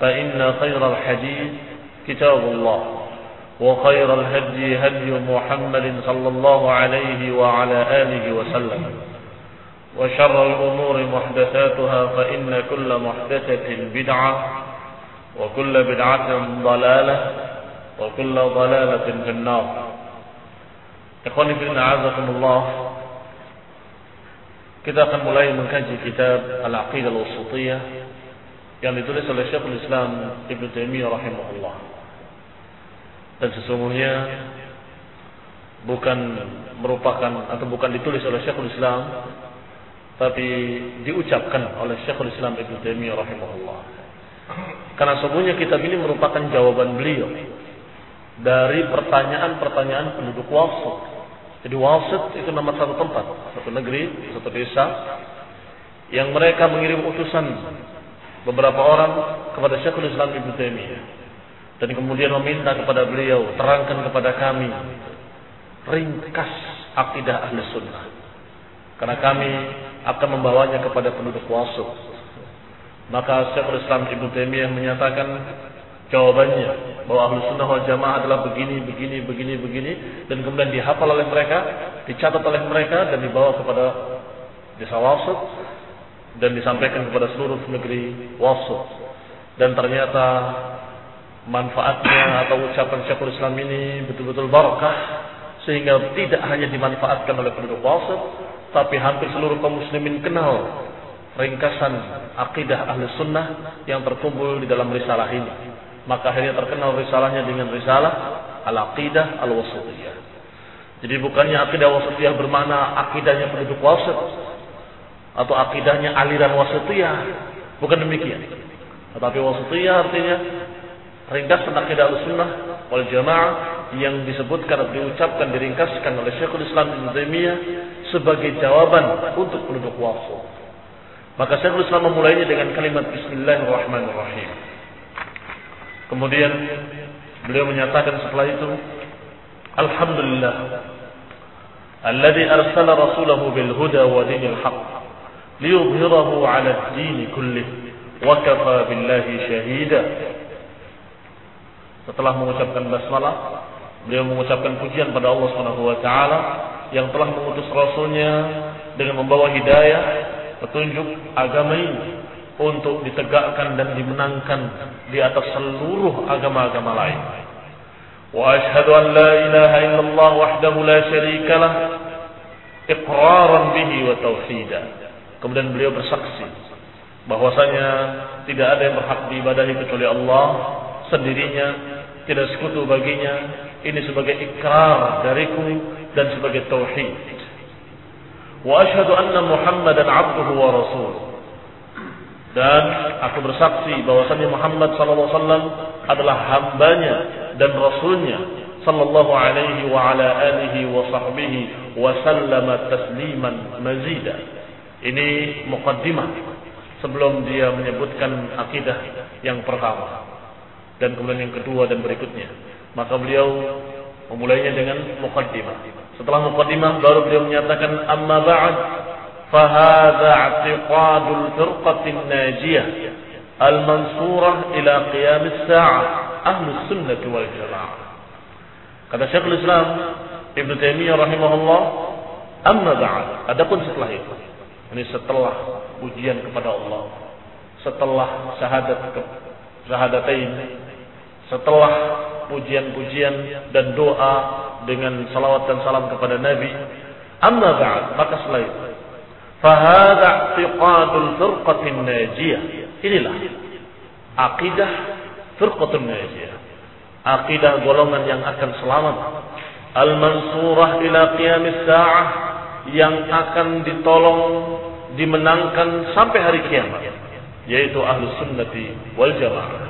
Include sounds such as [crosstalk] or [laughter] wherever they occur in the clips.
فإن خير الحديث كتاب الله وخير الهدي هدي محمد صلى الله عليه وعلى آله وسلم وشر الأمور محدثاتها فإن كل محدثة بدعة وكل بدعة ضلالة وكل ضلالة في النار. إخواني في أعزكم الله. Kita akan mulai mengkaji kitab Al-Aqidah Al-Wasitiyah yang ditulis oleh Syekhul Islam Ibn Taimiyah rahimahullah. Dan sesungguhnya bukan merupakan atau bukan ditulis oleh Syekhul Islam tapi diucapkan oleh Syekhul Islam Ibn Taimiyah rahimahullah. Karena sesungguhnya kitab ini merupakan jawaban beliau dari pertanyaan-pertanyaan penduduk Wasit. Jadi Wasit itu nama satu tempat, satu negeri, satu desa yang mereka mengirim utusan beberapa orang kepada Syekhul Islam Ibnu Taimiyah. Dan kemudian meminta kepada beliau terangkan kepada kami ringkas akidah ahli sunnah. Karena kami akan membawanya kepada penduduk wasut maka Syekhul Islam Ibnu Taimiyah menyatakan jawabannya bahwa ahli sunnah wal jamaah adalah begini begini begini begini dan kemudian dihafal oleh mereka dicatat oleh mereka dan dibawa kepada desa wasut dan disampaikan kepada seluruh negeri wasut dan ternyata manfaatnya atau ucapan Syekhul Islam ini betul-betul barakah sehingga tidak hanya dimanfaatkan oleh penduduk wasut tapi hampir seluruh kaum muslimin kenal ringkasan akidah ahli sunnah yang terkumpul di dalam risalah ini. Maka akhirnya terkenal risalahnya dengan risalah al-aqidah al-wasitiyah jadi bukannya akidah wasitiyah bermakna akidahnya penduduk wasut atau akidahnya aliran wasitiyah. Bukan demikian. Tetapi wasitiyah artinya ringkasan akidah al-sunnah wal jamaah yang disebutkan atau diucapkan diringkaskan oleh Syekhul Islam Ibn Taimiyah sebagai jawaban untuk penduduk wasat. Maka Syekhul Islam memulainya dengan kalimat Bismillahirrahmanirrahim. Kemudian beliau menyatakan setelah itu Alhamdulillah Alladhi arsala rasulahu bil huda wa dinil haqq ليظهره على الدين كله وكفى بالله شهيدا setelah mengucapkan basmalah beliau mengucapkan pujian pada Allah Subhanahu wa taala yang telah mengutus rasulnya dengan membawa hidayah petunjuk agama ini untuk ditegakkan dan dimenangkan di atas seluruh agama-agama lain. Wa asyhadu an la ilaha illallah wahdahu la syarika lah iqraran bihi wa tauhidan. Kemudian beliau bersaksi bahwasanya tidak ada yang berhak diibadahi kecuali Allah sendirinya, tidak sekutu baginya. Ini sebagai ikrar dariku dan sebagai tauhid. Wa asyhadu anna Muhammadan 'abduhu wa rasul. Dan aku bersaksi bahwasanya Muhammad sallallahu alaihi wasallam adalah hambanya dan rasulnya sallallahu alaihi wa ala alihi wa sahbihi wa sallama tasliman mazida. Ini mukaddimah sebelum dia menyebutkan akidah yang pertama dan kemudian yang kedua dan berikutnya. Maka beliau memulainya dengan mukaddimah. Setelah mukaddimah baru beliau menyatakan amma ba'd fa hadza i'tiqadul firqatin najiyah al-mansurah ila qiyam as-sa'ah ahli sunnah wal jamaah. Kata Syekhul Islam Ibnu Taimiyah rahimahullah, amma ba'd. Adapun setelah itu ini setelah ujian kepada Allah setelah syahadat syahadatain setelah pujian-pujian dan doa dengan salawat dan salam kepada Nabi amma ba'd maka setelah itu Fahada i'tiqadul firqatin najiyah. Inilah akidah firqatin najiyah. Akidah golongan yang akan selamat. Al-mansurah ila qiyamis sa'ah yang akan ditolong, dimenangkan sampai hari kiamat. Yaitu ahlu sunnati wal jamaah.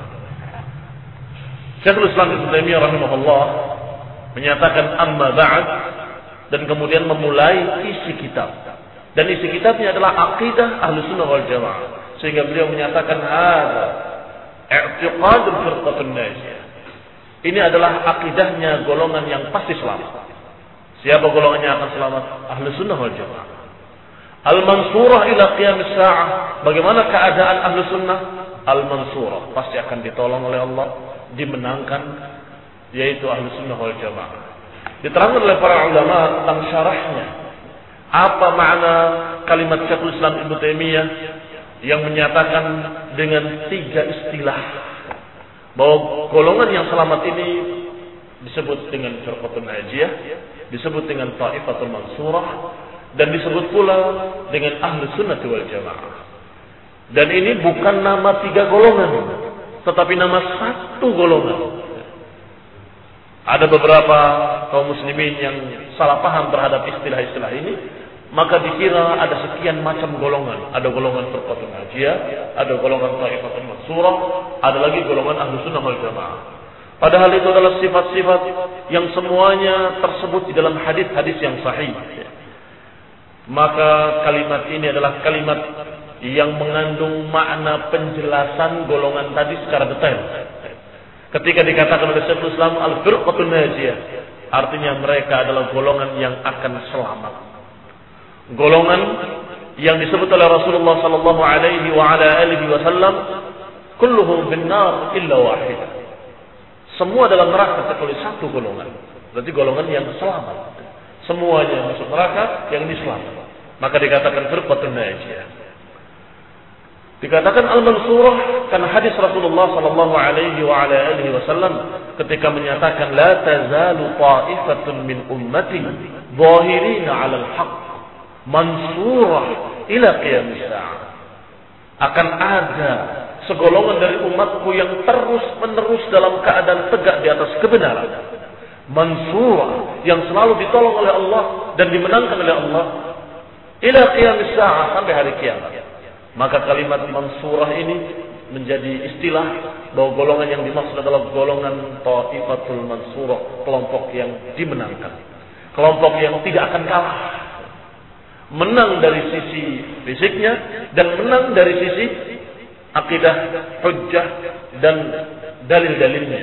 Syekhul Islam Ibn Taimiyah rahimahullah menyatakan amma ba'd dan kemudian memulai isi kitab dan isi kitabnya adalah akidah ahlu sunnah wal jamaah. Sehingga beliau menyatakan ada i'tiqadul firqatun najiyah. Ini adalah akidahnya golongan yang pasti selamat. Siapa golongannya akan selamat? Ahlu sunnah wal jamaah. Al-mansurah ila qiyam sa'ah. Bagaimana keadaan ahlu sunnah? Al-mansurah. Pasti akan ditolong oleh Allah. Dimenangkan. Yaitu ahlu sunnah wal jamaah. Diterangkan oleh para ulama tentang syarahnya apa makna kalimat Syekhul Islam Ibnu Taimiyah yang menyatakan dengan tiga istilah bahwa golongan yang selamat ini disebut dengan firqatul najiyah, disebut dengan taifatul mansurah dan disebut pula dengan ahlu sunnah wal jamaah. Dan ini bukan nama tiga golongan, tetapi nama satu golongan. Ada beberapa kaum muslimin yang salah paham terhadap istilah-istilah ini, maka dikira ada sekian macam golongan. Ada golongan Firqatul Najiyah, ada golongan Taifatul Mansurah, ada lagi golongan Ahlu Sunnah wal Jamaah. Padahal itu adalah sifat-sifat yang semuanya tersebut di dalam hadis-hadis yang sahih. Maka kalimat ini adalah kalimat yang mengandung makna penjelasan golongan tadi secara detail. Ketika dikatakan oleh Syekhul Islam Al-Firqatul Najiyah, artinya mereka adalah golongan yang akan selamat golongan yang disebut oleh Rasulullah sallallahu alaihi wa ala alihi wasallam kulluhum binnar illa wahid. Semua dalam neraka kecuali satu golongan. Berarti golongan yang selamat. Semuanya masuk neraka yang ini selamat. Maka dikatakan firqatun najiyah. Dikatakan al-mansurah karena hadis Rasulullah sallallahu alaihi wa ala alihi wasallam ketika menyatakan la tazalu ta'ifatun min ummati zahirina 'ala al-haqq mansurah ila qiyamis Akan ada segolongan dari umatku yang terus menerus dalam keadaan tegak di atas kebenaran. Mansurah yang selalu ditolong oleh Allah dan dimenangkan oleh Allah ila qiyamis sampai hari kiamat. Maka kalimat mansurah ini menjadi istilah bahwa golongan yang dimaksud adalah golongan Taifatul Mansurah, kelompok yang dimenangkan. Kelompok yang tidak akan kalah menang dari sisi fisiknya dan menang dari sisi akidah, hujjah dan dalil-dalilnya.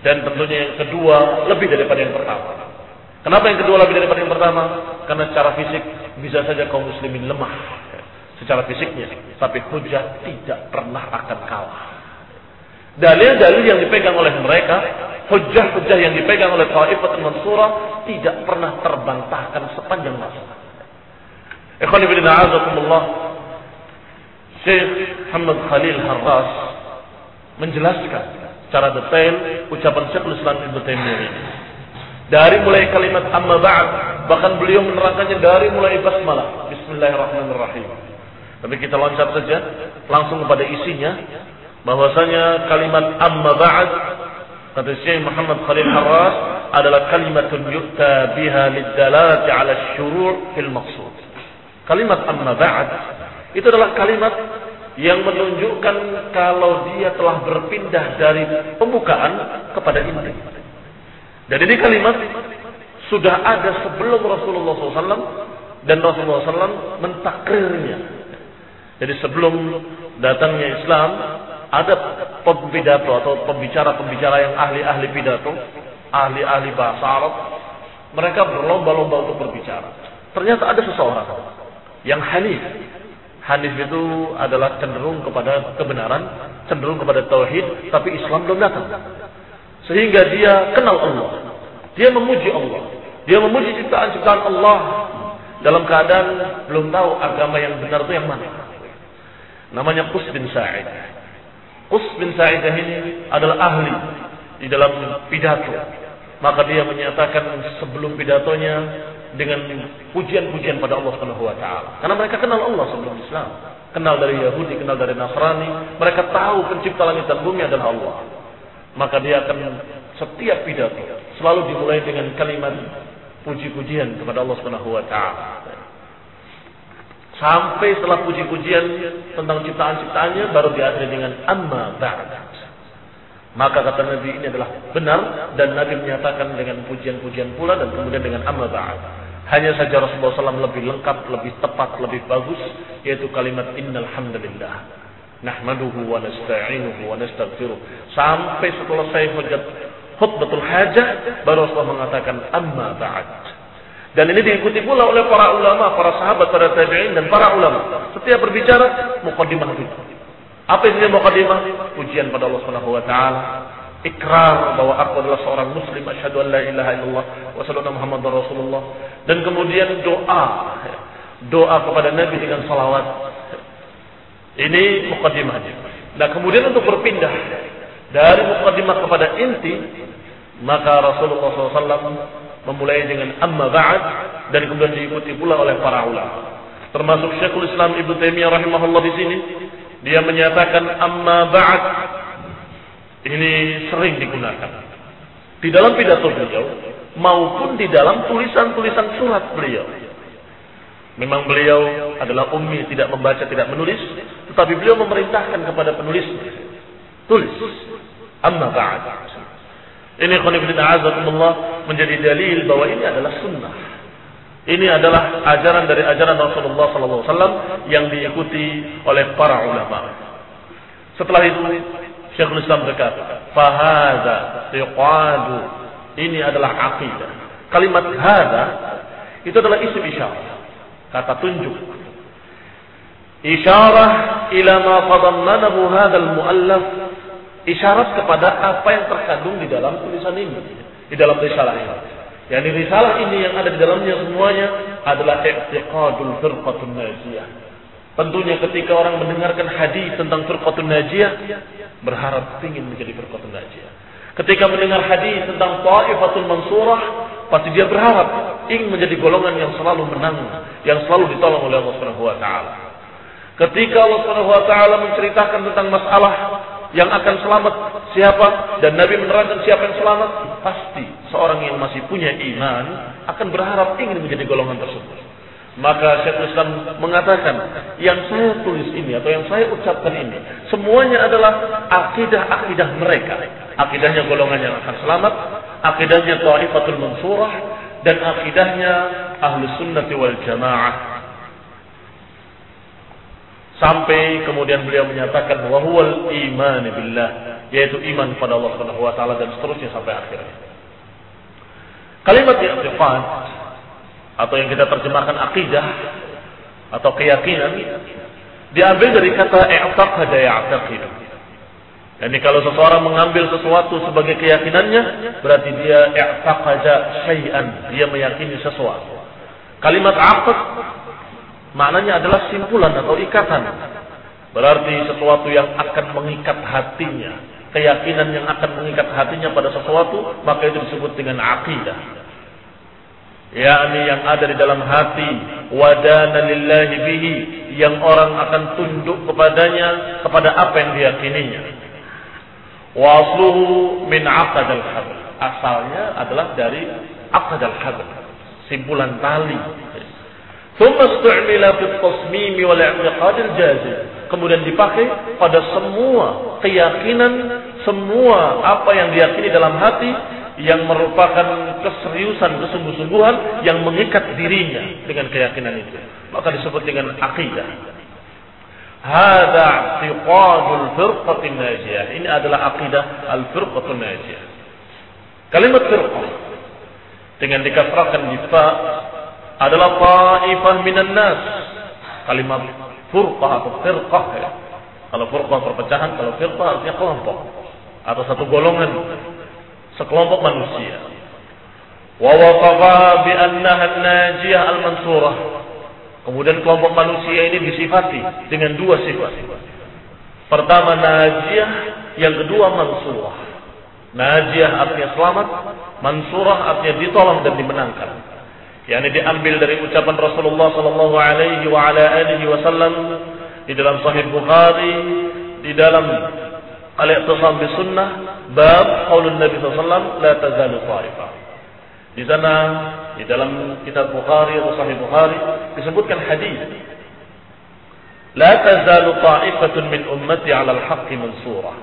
Dan tentunya yang kedua lebih daripada yang pertama. Kenapa yang kedua lebih daripada yang pertama? Karena secara fisik bisa saja kaum muslimin lemah secara fisiknya, tapi hujjah tidak pernah akan kalah. Dalil-dalil yang dipegang oleh mereka, hujjah-hujjah yang dipegang oleh Taifat Mansurah tidak pernah terbantahkan sepanjang masa. Ikhwan ibn a'azakumullah Syekh Muhammad Khalil Harras menjelaskan secara detail ucapan Syekhul Islam Ibn Taimiyah ini. Dari mulai kalimat amma ba'd, bahkan beliau menerangkannya dari mulai basmalah. Bismillahirrahmanirrahim. Tapi kita loncat saja langsung kepada isinya bahwasanya kalimat amma ba'd kata Syekh Muhammad Khalil Harras adalah kalimatun yukta biha lidalalati ala syuru' fil maqsud. Kalimat amma ba'd itu adalah kalimat yang menunjukkan kalau dia telah berpindah dari pembukaan kepada inti. Dan ini kalimat sudah ada sebelum Rasulullah SAW dan Rasulullah SAW mentakrirnya. Jadi sebelum datangnya Islam, ada pembidato atau pembicara-pembicara yang ahli-ahli pidato, ahli-ahli bahasa Arab, mereka berlomba-lomba untuk berbicara. Ternyata ada seseorang yang hanif. Hanif itu adalah cenderung kepada kebenaran, cenderung kepada tauhid, tapi Islam belum datang. Sehingga dia kenal Allah. Dia memuji Allah. Dia memuji ciptaan-ciptaan Allah dalam keadaan belum tahu agama yang benar itu yang mana. Namanya Qus bin Sa'id. Qus bin Sa'idah ini adalah ahli di dalam pidato. Maka dia menyatakan sebelum pidatonya dengan pujian-pujian pada Allah Subhanahu wa taala. Karena mereka kenal Allah sebelum Islam. Kenal dari Yahudi, kenal dari Nasrani. Mereka tahu pencipta langit dan bumi adalah Allah. Maka dia akan setiap pidato selalu dimulai dengan kalimat puji-pujian kepada Allah Subhanahu wa taala. Sampai setelah puji-pujian tentang ciptaan-ciptaannya baru diakhiri dengan amma ba'd. Maka kata Nabi ini adalah benar dan Nabi menyatakan dengan pujian-pujian pula dan kemudian dengan amma ba'd. Hanya saja Rasulullah SAW lebih lengkap, lebih tepat, lebih bagus yaitu kalimat innal hamdalillah. Nahmaduhu wa nasta'inuhu wa nastaghfiruh. Sampai setelah saya hujat khutbatul hajah baru Rasulullah mengatakan amma ba'd. Dan ini diikuti pula oleh para ulama, para sahabat, para tabi'in dan para ulama. Setiap berbicara mukadimah itu. Apa itu mukadimah? Pujian pada Allah Subhanahu wa taala, ikrar bahwa aku adalah seorang muslim, asyhadu an la ilaha illallah wa sallallahu Muhammad Rasulullah. Dan kemudian doa. Doa kepada Nabi dengan salawat. Ini mukadimahnya. Nah, kemudian untuk berpindah dari mukadimah kepada inti, maka Rasulullah SAW memulai dengan amma ba'd dan kemudian diikuti pula oleh para ulama. Termasuk Syekhul Islam Ibnu Taimiyah rahimahullah di sini dia menyatakan amma ba'd ini sering digunakan di dalam pidato beliau maupun di dalam tulisan-tulisan surat beliau. Memang beliau adalah ummi, tidak membaca, tidak menulis, tetapi beliau memerintahkan kepada penulis tulis amma ba'd. Ini khonifidin azakumullah menjadi dalil bahwa ini adalah sunnah. Ini adalah ajaran dari ajaran Rasulullah SAW yang diikuti oleh para ulama. Setelah itu Syekhul Islam berkata, "Fahada siqadu." Ini adalah aqidah. Kalimat hada itu adalah isim isyarah. Kata tunjuk. Isyarah ila ma tadammanahu hadzal muallaf isyarat kepada apa yang terkandung di dalam tulisan ini, di dalam risalah ini. Yang di risalah ini yang ada di dalamnya semuanya adalah i'tiqadul firqatun najiyah. Tentunya ketika orang mendengarkan hadis tentang firqatun najiyah, berharap ingin menjadi firqatun najiyah. Ketika mendengar hadis tentang ta'ifatul mansurah, pasti dia berharap ingin menjadi golongan yang selalu menang, yang selalu ditolong oleh Allah Subhanahu. Ketika Allah Subhanahu menceritakan tentang masalah yang akan selamat. Siapa? Dan Nabi menerangkan siapa yang selamat? Pasti seorang yang masih punya iman akan berharap ingin menjadi golongan tersebut. Maka Syekh Islam mengatakan yang saya tulis ini atau yang saya ucapkan ini semuanya adalah akidah-akidah mereka. Akidahnya golongan yang akan selamat akidahnya Ta'ifatul Mansurah dan akidahnya Ahlu Sunnati wal Jamaah Sampai kemudian beliau menyatakan wahwal iman billah, yaitu iman pada Allah Subhanahu wa taala dan seterusnya sampai akhirnya. Kalimat i'tiqad atau yang kita terjemahkan akidah atau keyakinan diambil dari kata i'taqada ya'taqid. Jadi kalau seseorang mengambil sesuatu sebagai keyakinannya, berarti dia i'taqada syai'an, dia meyakini sesuatu. Kalimat aqd Maknanya adalah simpulan atau ikatan. Berarti sesuatu yang akan mengikat hatinya. Keyakinan yang akan mengikat hatinya pada sesuatu, maka itu disebut dengan akidah. yakni yang ada di dalam hati wadana lillahi bihi yang orang akan tunduk kepadanya kepada apa yang diyakininya wa asluhu min aqd al habl asalnya adalah dari aqd al simpulan tali kemudian dipakai pada semua keyakinan semua apa yang diyakini dalam hati yang merupakan keseriusan kesungguh-sungguhan yang mengikat dirinya dengan keyakinan itu maka disebut dengan akidah Hada i'tiqadul firqatin najiyah. Ini adalah akidah al-firqatul najiyah. Kalimat firqah dengan dikasrahkan di fa adalah ta'ifah minan nas. Kalimat furqah atau firqah ya. Kalau furqah perpecahan, kalau firqah artinya kelompok atau satu golongan sekelompok manusia. Wa waqafa bi annaha najiyah al-mansurah. Kemudian kelompok manusia ini disifati dengan dua sifat. Pertama najiyah, yang kedua mansurah. Najiyah artinya selamat, mansurah artinya ditolong dan dimenangkan. Yang ini diambil dari ucapan Rasulullah sallallahu alaihi wa ala alihi wasallam di dalam Sahih Bukhari, di dalam Al-Iqtisam bi Sunnah, bab qaulun Nabi sallallahu alaihi wasallam la tazalu ta'ifah. Di sana di dalam kitab Bukhari atau Sahih Bukhari disebutkan hadis La tazalu ta'ifatun min ummati 'ala al-haqqi mansura.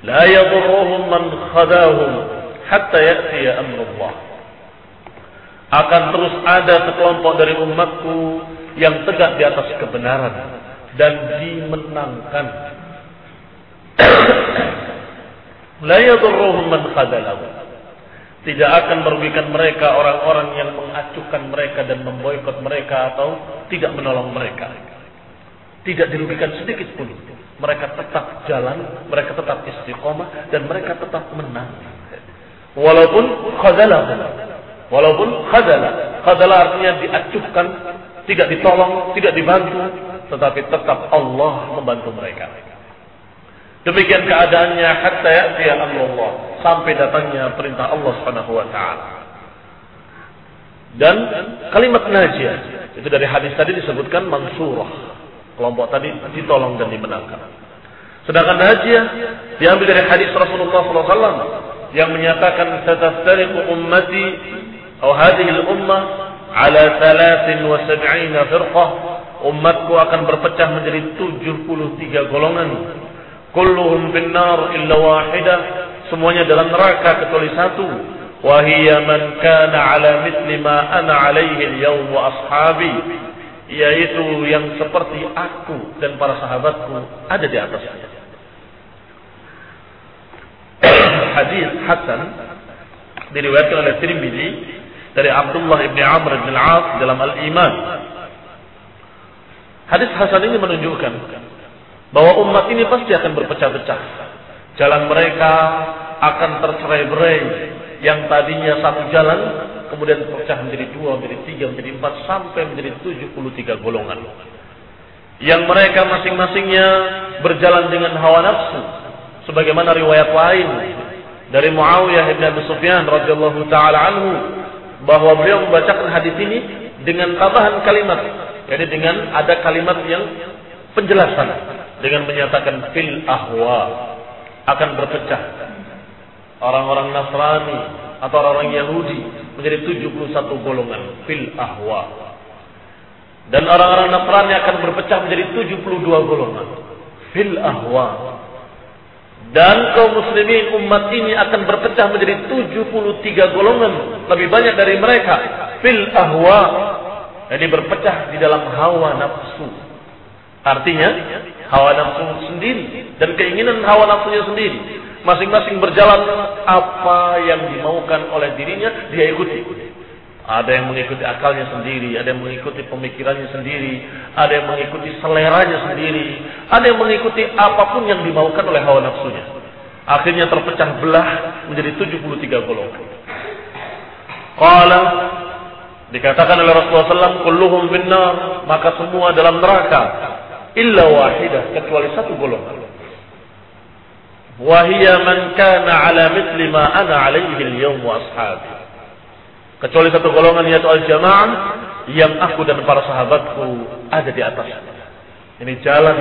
La yadurruhum man khadahum hatta ya'ti amrullah. Akan terus ada sekelompok dari umatku yang tegak di atas kebenaran dan dimenangkan. [coughs] La yadurruhum man khadalahum tidak akan merugikan mereka orang-orang yang mengacuhkan mereka dan memboikot mereka atau tidak menolong mereka. Tidak dirugikan sedikit pun. Mereka tetap jalan, mereka tetap istiqomah dan mereka tetap menang. Walaupun khadalah. Walaupun khadalah. Khadalah artinya diacuhkan, tidak ditolong, tidak dibantu, tetapi tetap Allah membantu mereka. Demikian keadaannya hatta Allah sampai datangnya perintah Allah Subhanahu wa taala. Dan kalimat najiyah itu dari hadis tadi disebutkan mansurah. Kelompok tadi ditolong dan dimenangkan. Sedangkan najiyah diambil dari hadis Rasulullah SAW yang menyatakan sataftariqu ummati atau hadhihi al-ummah ala 73 firqah umatku akan berpecah menjadi 73 golongan. Kulluhum finnar illa wahidah semuanya dalam neraka kecuali satu. Wahiyya man kana ala mithli ma ana alaihi al-yawm wa ashabi yaitu yang seperti aku dan para sahabatku ada di atas. [coughs] Hadis hasan diriwayatkan oleh Tirmidzi dari Abdullah bin Amr bin Al-As dalam Al-Iman hadis hasan ini menunjukkan bahwa umat ini pasti akan berpecah-pecah. Jalan mereka akan tercerai-berai. Yang tadinya satu jalan, kemudian terpecah menjadi dua, menjadi tiga, menjadi empat, sampai menjadi tujuh puluh tiga golongan. Yang mereka masing-masingnya berjalan dengan hawa nafsu. Sebagaimana riwayat lain dari Muawiyah ibn Abi Sufyan radhiyallahu taala anhu bahwa beliau membacakan hadis ini dengan tambahan kalimat, jadi dengan ada kalimat yang penjelasan dengan menyatakan fil ahwa akan berpecah. Orang-orang Nasrani atau orang-orang Yahudi menjadi 71 golongan fil ahwa. Dan orang-orang Nasrani akan berpecah menjadi 72 golongan fil ahwa. Dan kaum muslimin umat ini akan berpecah menjadi 73 golongan. Lebih banyak dari mereka. Fil ahwa. Jadi berpecah di dalam hawa nafsu. Artinya hawa nafsu sendiri dan keinginan hawa nafsunya sendiri. Masing-masing berjalan apa yang dimaukan oleh dirinya dia ikuti. Ada yang mengikuti akalnya sendiri, ada yang mengikuti pemikirannya sendiri, ada yang mengikuti seleranya sendiri, ada yang mengikuti apa pun yang dimaukan oleh hawa nafsunya. Akhirnya terpecah belah menjadi 73 golongan. Qala dikatakan oleh Rasulullah SAW, kulluhum maka semua dalam neraka illa wahidah kecuali satu golongan wahia man kana ala mithli ma ana alaihi al-yawm wa ashabi kecuali satu golongan yaitu al-jamaah yang aku dan para sahabatku ada di atas ini jalan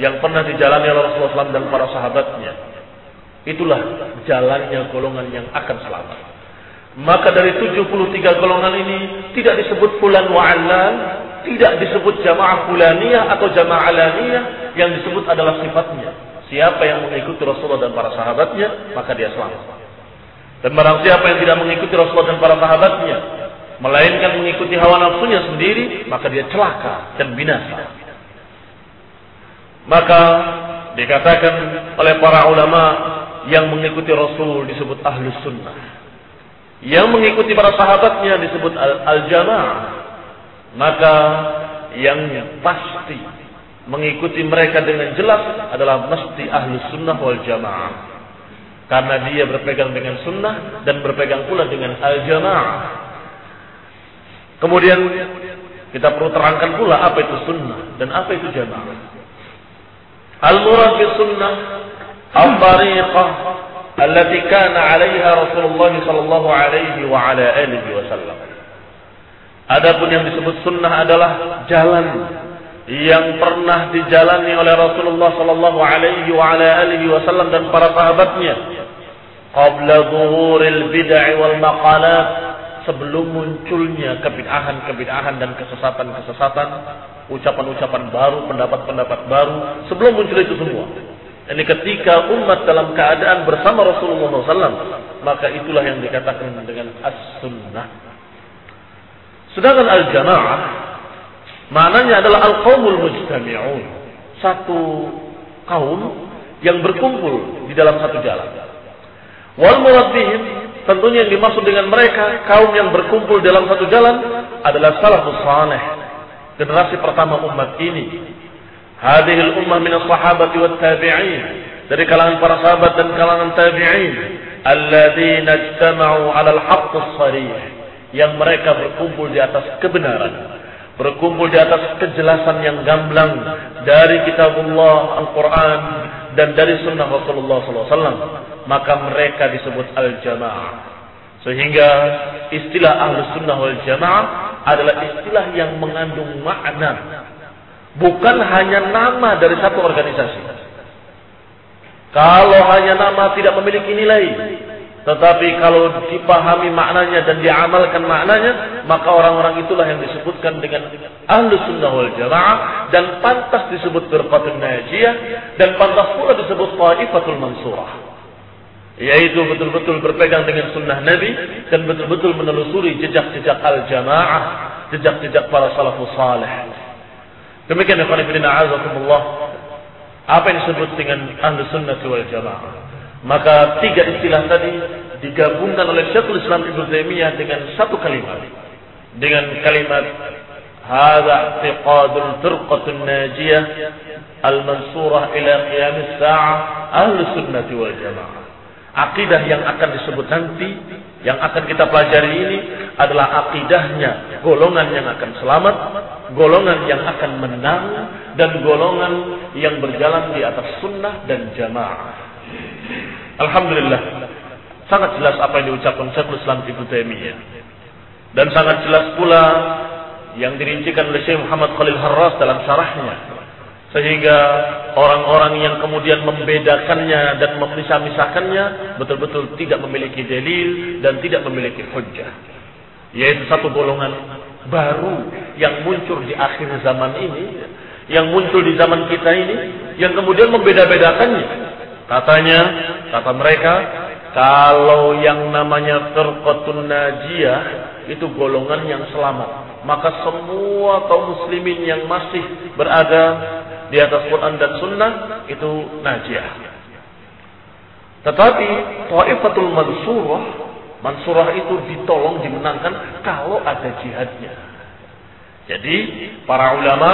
yang pernah dijalani oleh Rasulullah SAW dan para sahabatnya itulah jalannya golongan yang akan selamat maka dari 73 golongan ini tidak disebut fulan wa tidak disebut jamaah fulaniyah atau jamaah alaniyah yang disebut adalah sifatnya. Siapa yang mengikuti Rasulullah dan para sahabatnya, maka dia selamat. Dan barang siapa yang tidak mengikuti Rasulullah dan para sahabatnya, melainkan mengikuti hawa nafsunya sendiri, maka dia celaka dan binasa. Maka dikatakan oleh para ulama yang mengikuti Rasul disebut ahlus sunnah. Yang mengikuti para sahabatnya disebut al-jamaah. Maka yang pasti mengikuti mereka dengan jelas adalah mesti ahlus sunnah wal jamaah. Karena dia berpegang dengan sunnah dan berpegang pula dengan al-jamaah. Kemudian kita perlu terangkan pula apa itu sunnah dan apa itu jamaah. Al-murad sunnah al-tariqah allati kana 'alaiha Rasulullah sallallahu alaihi wa ala alihi wasallam. Adapun yang disebut sunnah adalah jalan yang pernah dijalani oleh Rasulullah sallallahu alaihi wa ala alihi wasallam dan para sahabatnya qabla zuhuril bid'ah wal maqalat sebelum munculnya kebid'ahan-kebid'ahan dan kesesatan-kesesatan, ucapan-ucapan baru, pendapat-pendapat baru, sebelum muncul itu semua. Ini ketika umat dalam keadaan bersama Rasulullah SAW, maka itulah yang dikatakan dengan as-sunnah. Sedangkan al-jamaah, maknanya adalah al-qawmul mujtami'un. Satu kaum yang berkumpul di dalam satu jalan. Wal murad Tentunya yang dimaksud dengan mereka kaum yang berkumpul dalam satu jalan adalah salafus saleh. Generasi pertama umat ini. Hadhil ummah min as-sahabati wat tabi'in. Dari kalangan para sahabat dan kalangan tabi'in. Alladzina ijtama'u 'ala al-haqq as-sarih. Yang mereka berkumpul di atas kebenaran. Berkumpul di atas kejelasan yang gamblang dari kitabullah Al-Quran dan dari sunnah Rasulullah SAW maka mereka disebut al-jamaah. Sehingga istilah ahlus sunnah wal jamaah adalah istilah yang mengandung makna. Bukan hanya nama dari satu organisasi. Kalau hanya nama tidak memiliki nilai. Tetapi kalau dipahami maknanya dan diamalkan maknanya, maka orang-orang itulah yang disebutkan dengan ahlu sunnah wal jamaah dan pantas disebut berqatun najiyah dan pantas pula disebut taifatul mansurah yaitu betul-betul berpegang dengan sunnah Nabi dan betul-betul menelusuri jejak-jejak al-jamaah, jejak-jejak para salafus salih. Demikian. Apa yang disebut dengan ahlu sunnah wal jamaah? Maka tiga istilah tadi digabungkan oleh Syekhul Islam Ibnu Taimiyah dengan satu kalimat. Dengan kalimat hadza i'tiqadul firqatun najiyah al-mansurah ila qiyam as-sa'ah ahlus sunnati wal jamaah. Akidah yang akan disebut nanti, yang akan kita pelajari ini adalah akidahnya golongan yang akan selamat, golongan yang akan menang dan golongan yang berjalan di atas sunnah dan jamaah. Alhamdulillah, sangat jelas apa yang diucapkan Syekhul Islam Ibnu Taimiyah. Dan sangat jelas pula yang dirincikan oleh Syekh Muhammad Khalil Harras dalam syarahnya sehingga orang-orang yang kemudian membedakannya dan memisah-misahkannya betul-betul tidak memiliki dalil dan tidak memiliki hujjah. Yaitu satu golongan baru yang muncul di akhir zaman ini, yang muncul di zaman kita ini, yang kemudian membeda-bedakannya. Katanya, kata mereka, kalau yang namanya firqatun najiyah itu golongan yang selamat. Maka semua kaum muslimin yang masih berada di atas Quran dan Sunnah itu najiyah. Tetapi Taifatul Mansurah, Mansurah itu ditolong dimenangkan kalau ada jihadnya. Jadi para ulama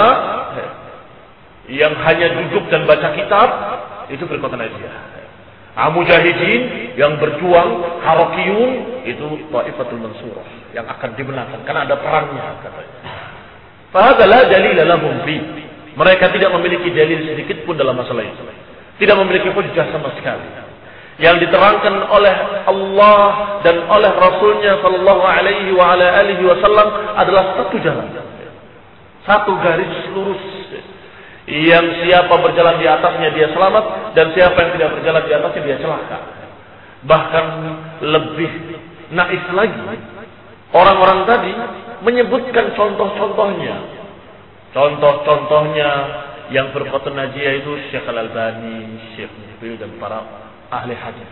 yang hanya duduk dan baca kitab itu berkota najiyah. Amujahidin yang berjuang Harokiyun itu Taifatul Mansurah yang akan dimenangkan karena ada perangnya katanya. Fahadalah dalil lahum fi mereka tidak memiliki dalil sedikit pun dalam masalah itu. Tidak memiliki hujah sama sekali. Yang diterangkan oleh Allah dan oleh Rasulnya Sallallahu Alaihi Wasallam adalah satu jalan, satu garis lurus. Yang siapa berjalan di atasnya dia selamat dan siapa yang tidak berjalan di atasnya dia celaka. Bahkan lebih naif lagi. Orang-orang tadi menyebutkan contoh-contohnya Contoh-contohnya yang berkota najiyah itu Syekh Al-Albani, Syekh Mubil dan para ahli hadis.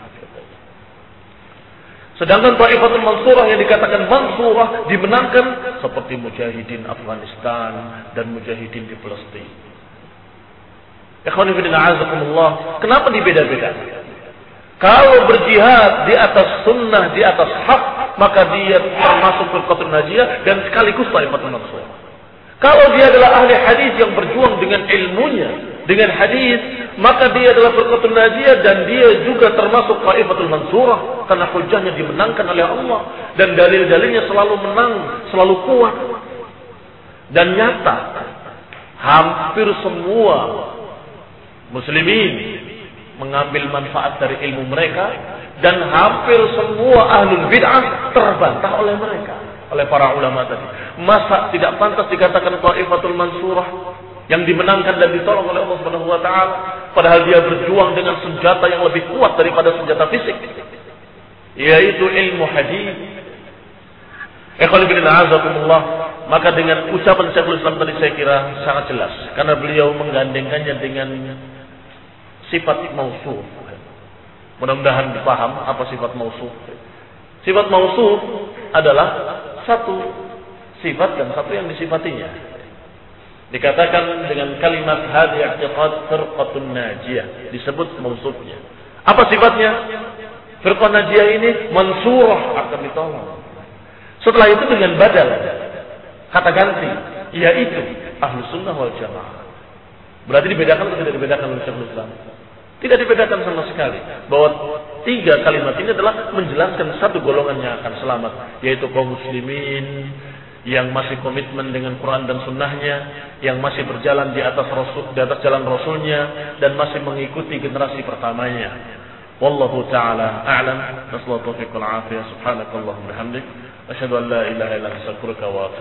Sedangkan Ta'ifatul Mansurah yang dikatakan Mansurah dimenangkan seperti Mujahidin Afghanistan dan Mujahidin di Palestina. Kenapa dibeda-beda? Kalau berjihad di atas sunnah, di atas hak, maka dia termasuk firqatul najiyah dan sekaligus taifatul mansur. Kalau dia adalah ahli hadis yang berjuang dengan ilmunya, dengan hadis, maka dia adalah firqatul najiyah dan dia juga termasuk taifatul mansurah karena hujahnya dimenangkan oleh Allah dan dalil-dalilnya selalu menang, selalu kuat. Dan nyata hampir semua muslimin mengambil manfaat dari ilmu mereka dan hampir semua ahlul bid'ah terbantah oleh mereka oleh para ulama tadi. Masa tidak pantas dikatakan Taifatul Mansurah yang dimenangkan dan ditolong oleh Allah Subhanahu wa taala padahal dia berjuang dengan senjata yang lebih kuat daripada senjata fisik yaitu ilmu hadis. Azakumullah maka dengan ucapan Syekhul Islam tadi saya kira sangat jelas karena beliau menggandengkannya dengan sifat mausuf. Mudah-mudahan dipaham apa sifat mausuf. Sifat mausuf adalah satu sifat dan satu yang disifatinya. Dikatakan dengan kalimat hadi i'tiqad firqatun najiyah, disebut mausufnya. Apa sifatnya? Firqah najiyah ini mansurah akan ditolong. Setelah itu dengan badal kata ganti yaitu ahlu sunnah wal jamaah. Berarti dibedakan atau tidak dibedakan oleh Syekhul Islam? Tidak dibedakan sama sekali. Bahwa tiga kalimat ini adalah menjelaskan satu golongan yang akan selamat. Yaitu kaum muslimin yang masih komitmen dengan Quran dan sunnahnya. Yang masih berjalan di atas rasul, di atas jalan rasulnya. Dan masih mengikuti generasi pertamanya. Wallahu ta'ala a'lam. Nasallahu taufiq wal afiyah. Subhanakallahumma bihamdik. Asyhadu an la ilaha anta astaghfiruka wa.